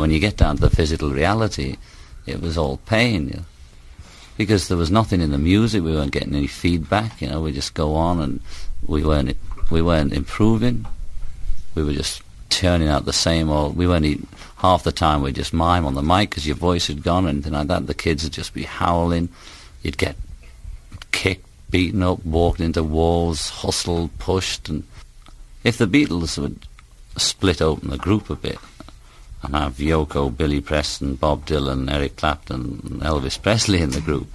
when you get down to the physical reality, it was all pain. You know? Because there was nothing in the music, we weren't getting any feedback. You know, we just go on and we weren't we weren't improving. We were just turning out the same old. We weren't even, half the time we just mime on the mic because your voice had gone and anything like that. The kids would just be howling. You'd get kicked, beaten up, walked into walls, hustled, pushed, and if the Beatles would split open the group a bit and have Yoko, Billy Preston, Bob Dylan, Eric Clapton, Elvis Presley in the group,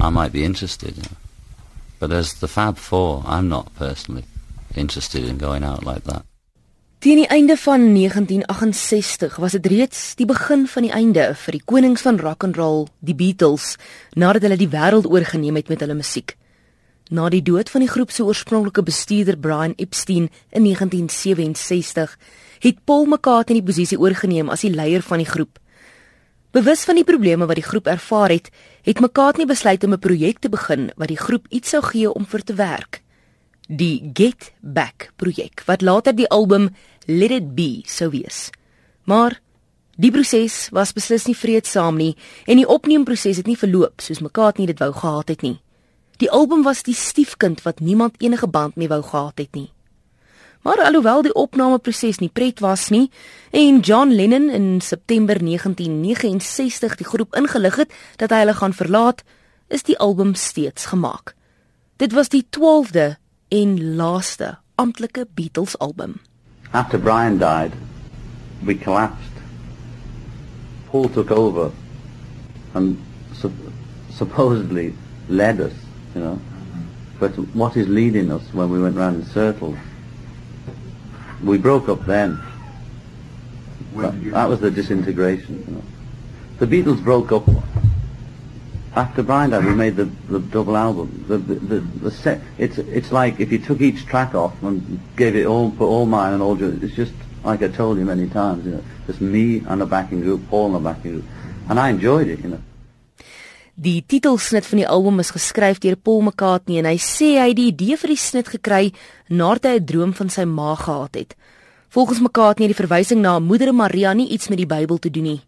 I might be interested. You know. But as the Fab Four, I'm not personally interested in going out like that. Teen die einde van 1968 was dit reeds die begin van die einde vir die konings van rock and roll, die Beatles, nadat hulle die wêreld oorgeneem het met hulle musiek. Na die dood van die groep se oorspronklike bestuurder Brian Epstein in 1967, het Paul McCartney die posisie oorgeneem as die leier van die groep. Bewus van die probleme wat die groep ervaar het, het McCartney besluit om 'n projek te begin wat die groep iets sou gee om vir te werk. Die Get Back projek wat later die album Let It Be sou wees. Maar die proses was beslis nie vreedsaam nie en die opneemproses het nie verloop soos McCartney dit wou gehad het nie. Die album was die stiefkind wat niemand enige band mee wou gehad het nie. Maar alhoewel die opnameproses nie pret was nie en John Lennon in September 1969 die groep ingelig het dat hy hulle gaan verlaat, is die album steeds gemaak. Dit was die 12de en laaste amptelike Beatles album. after Brian died, we collapsed. Paul took over and su- supposedly led us, you know. But what is leading us when we went round in circles? We broke up then. That, that was the disintegration. You know. The Beatles broke up after Brian died. We made the, the double album. The, the, the, the set. It's it's like if you took each track off and gave it all, put all mine and all yours. It's just like I told you many times. You know, just me and a backing group, Paul and a backing group, and I enjoyed it. You know. Die titelsnit van die album is geskryf deur Paul McCartney en hy sê hy het die idee vir die snit gekry nadat hy 'n droom van sy ma gehad het. Volgens McCartney het die verwysing na Moeder Maria nie iets met die Bybel te doen nie.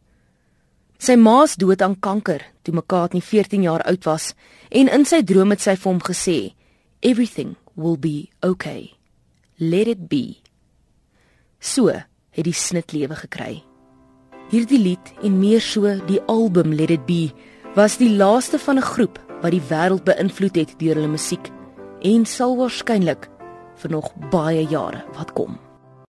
Sy ma is dood aan kanker toe McCartney 14 jaar oud was en in sy droom het sy vir hom gesê everything will be okay. Let it be. So het die snit lewe gekry. Hierdie lied en meer so die album Let it be was die laaste van 'n groep wat die wêreld beïnvloed het deur hulle musiek en sal waarskynlik vir nog baie jare wat kom.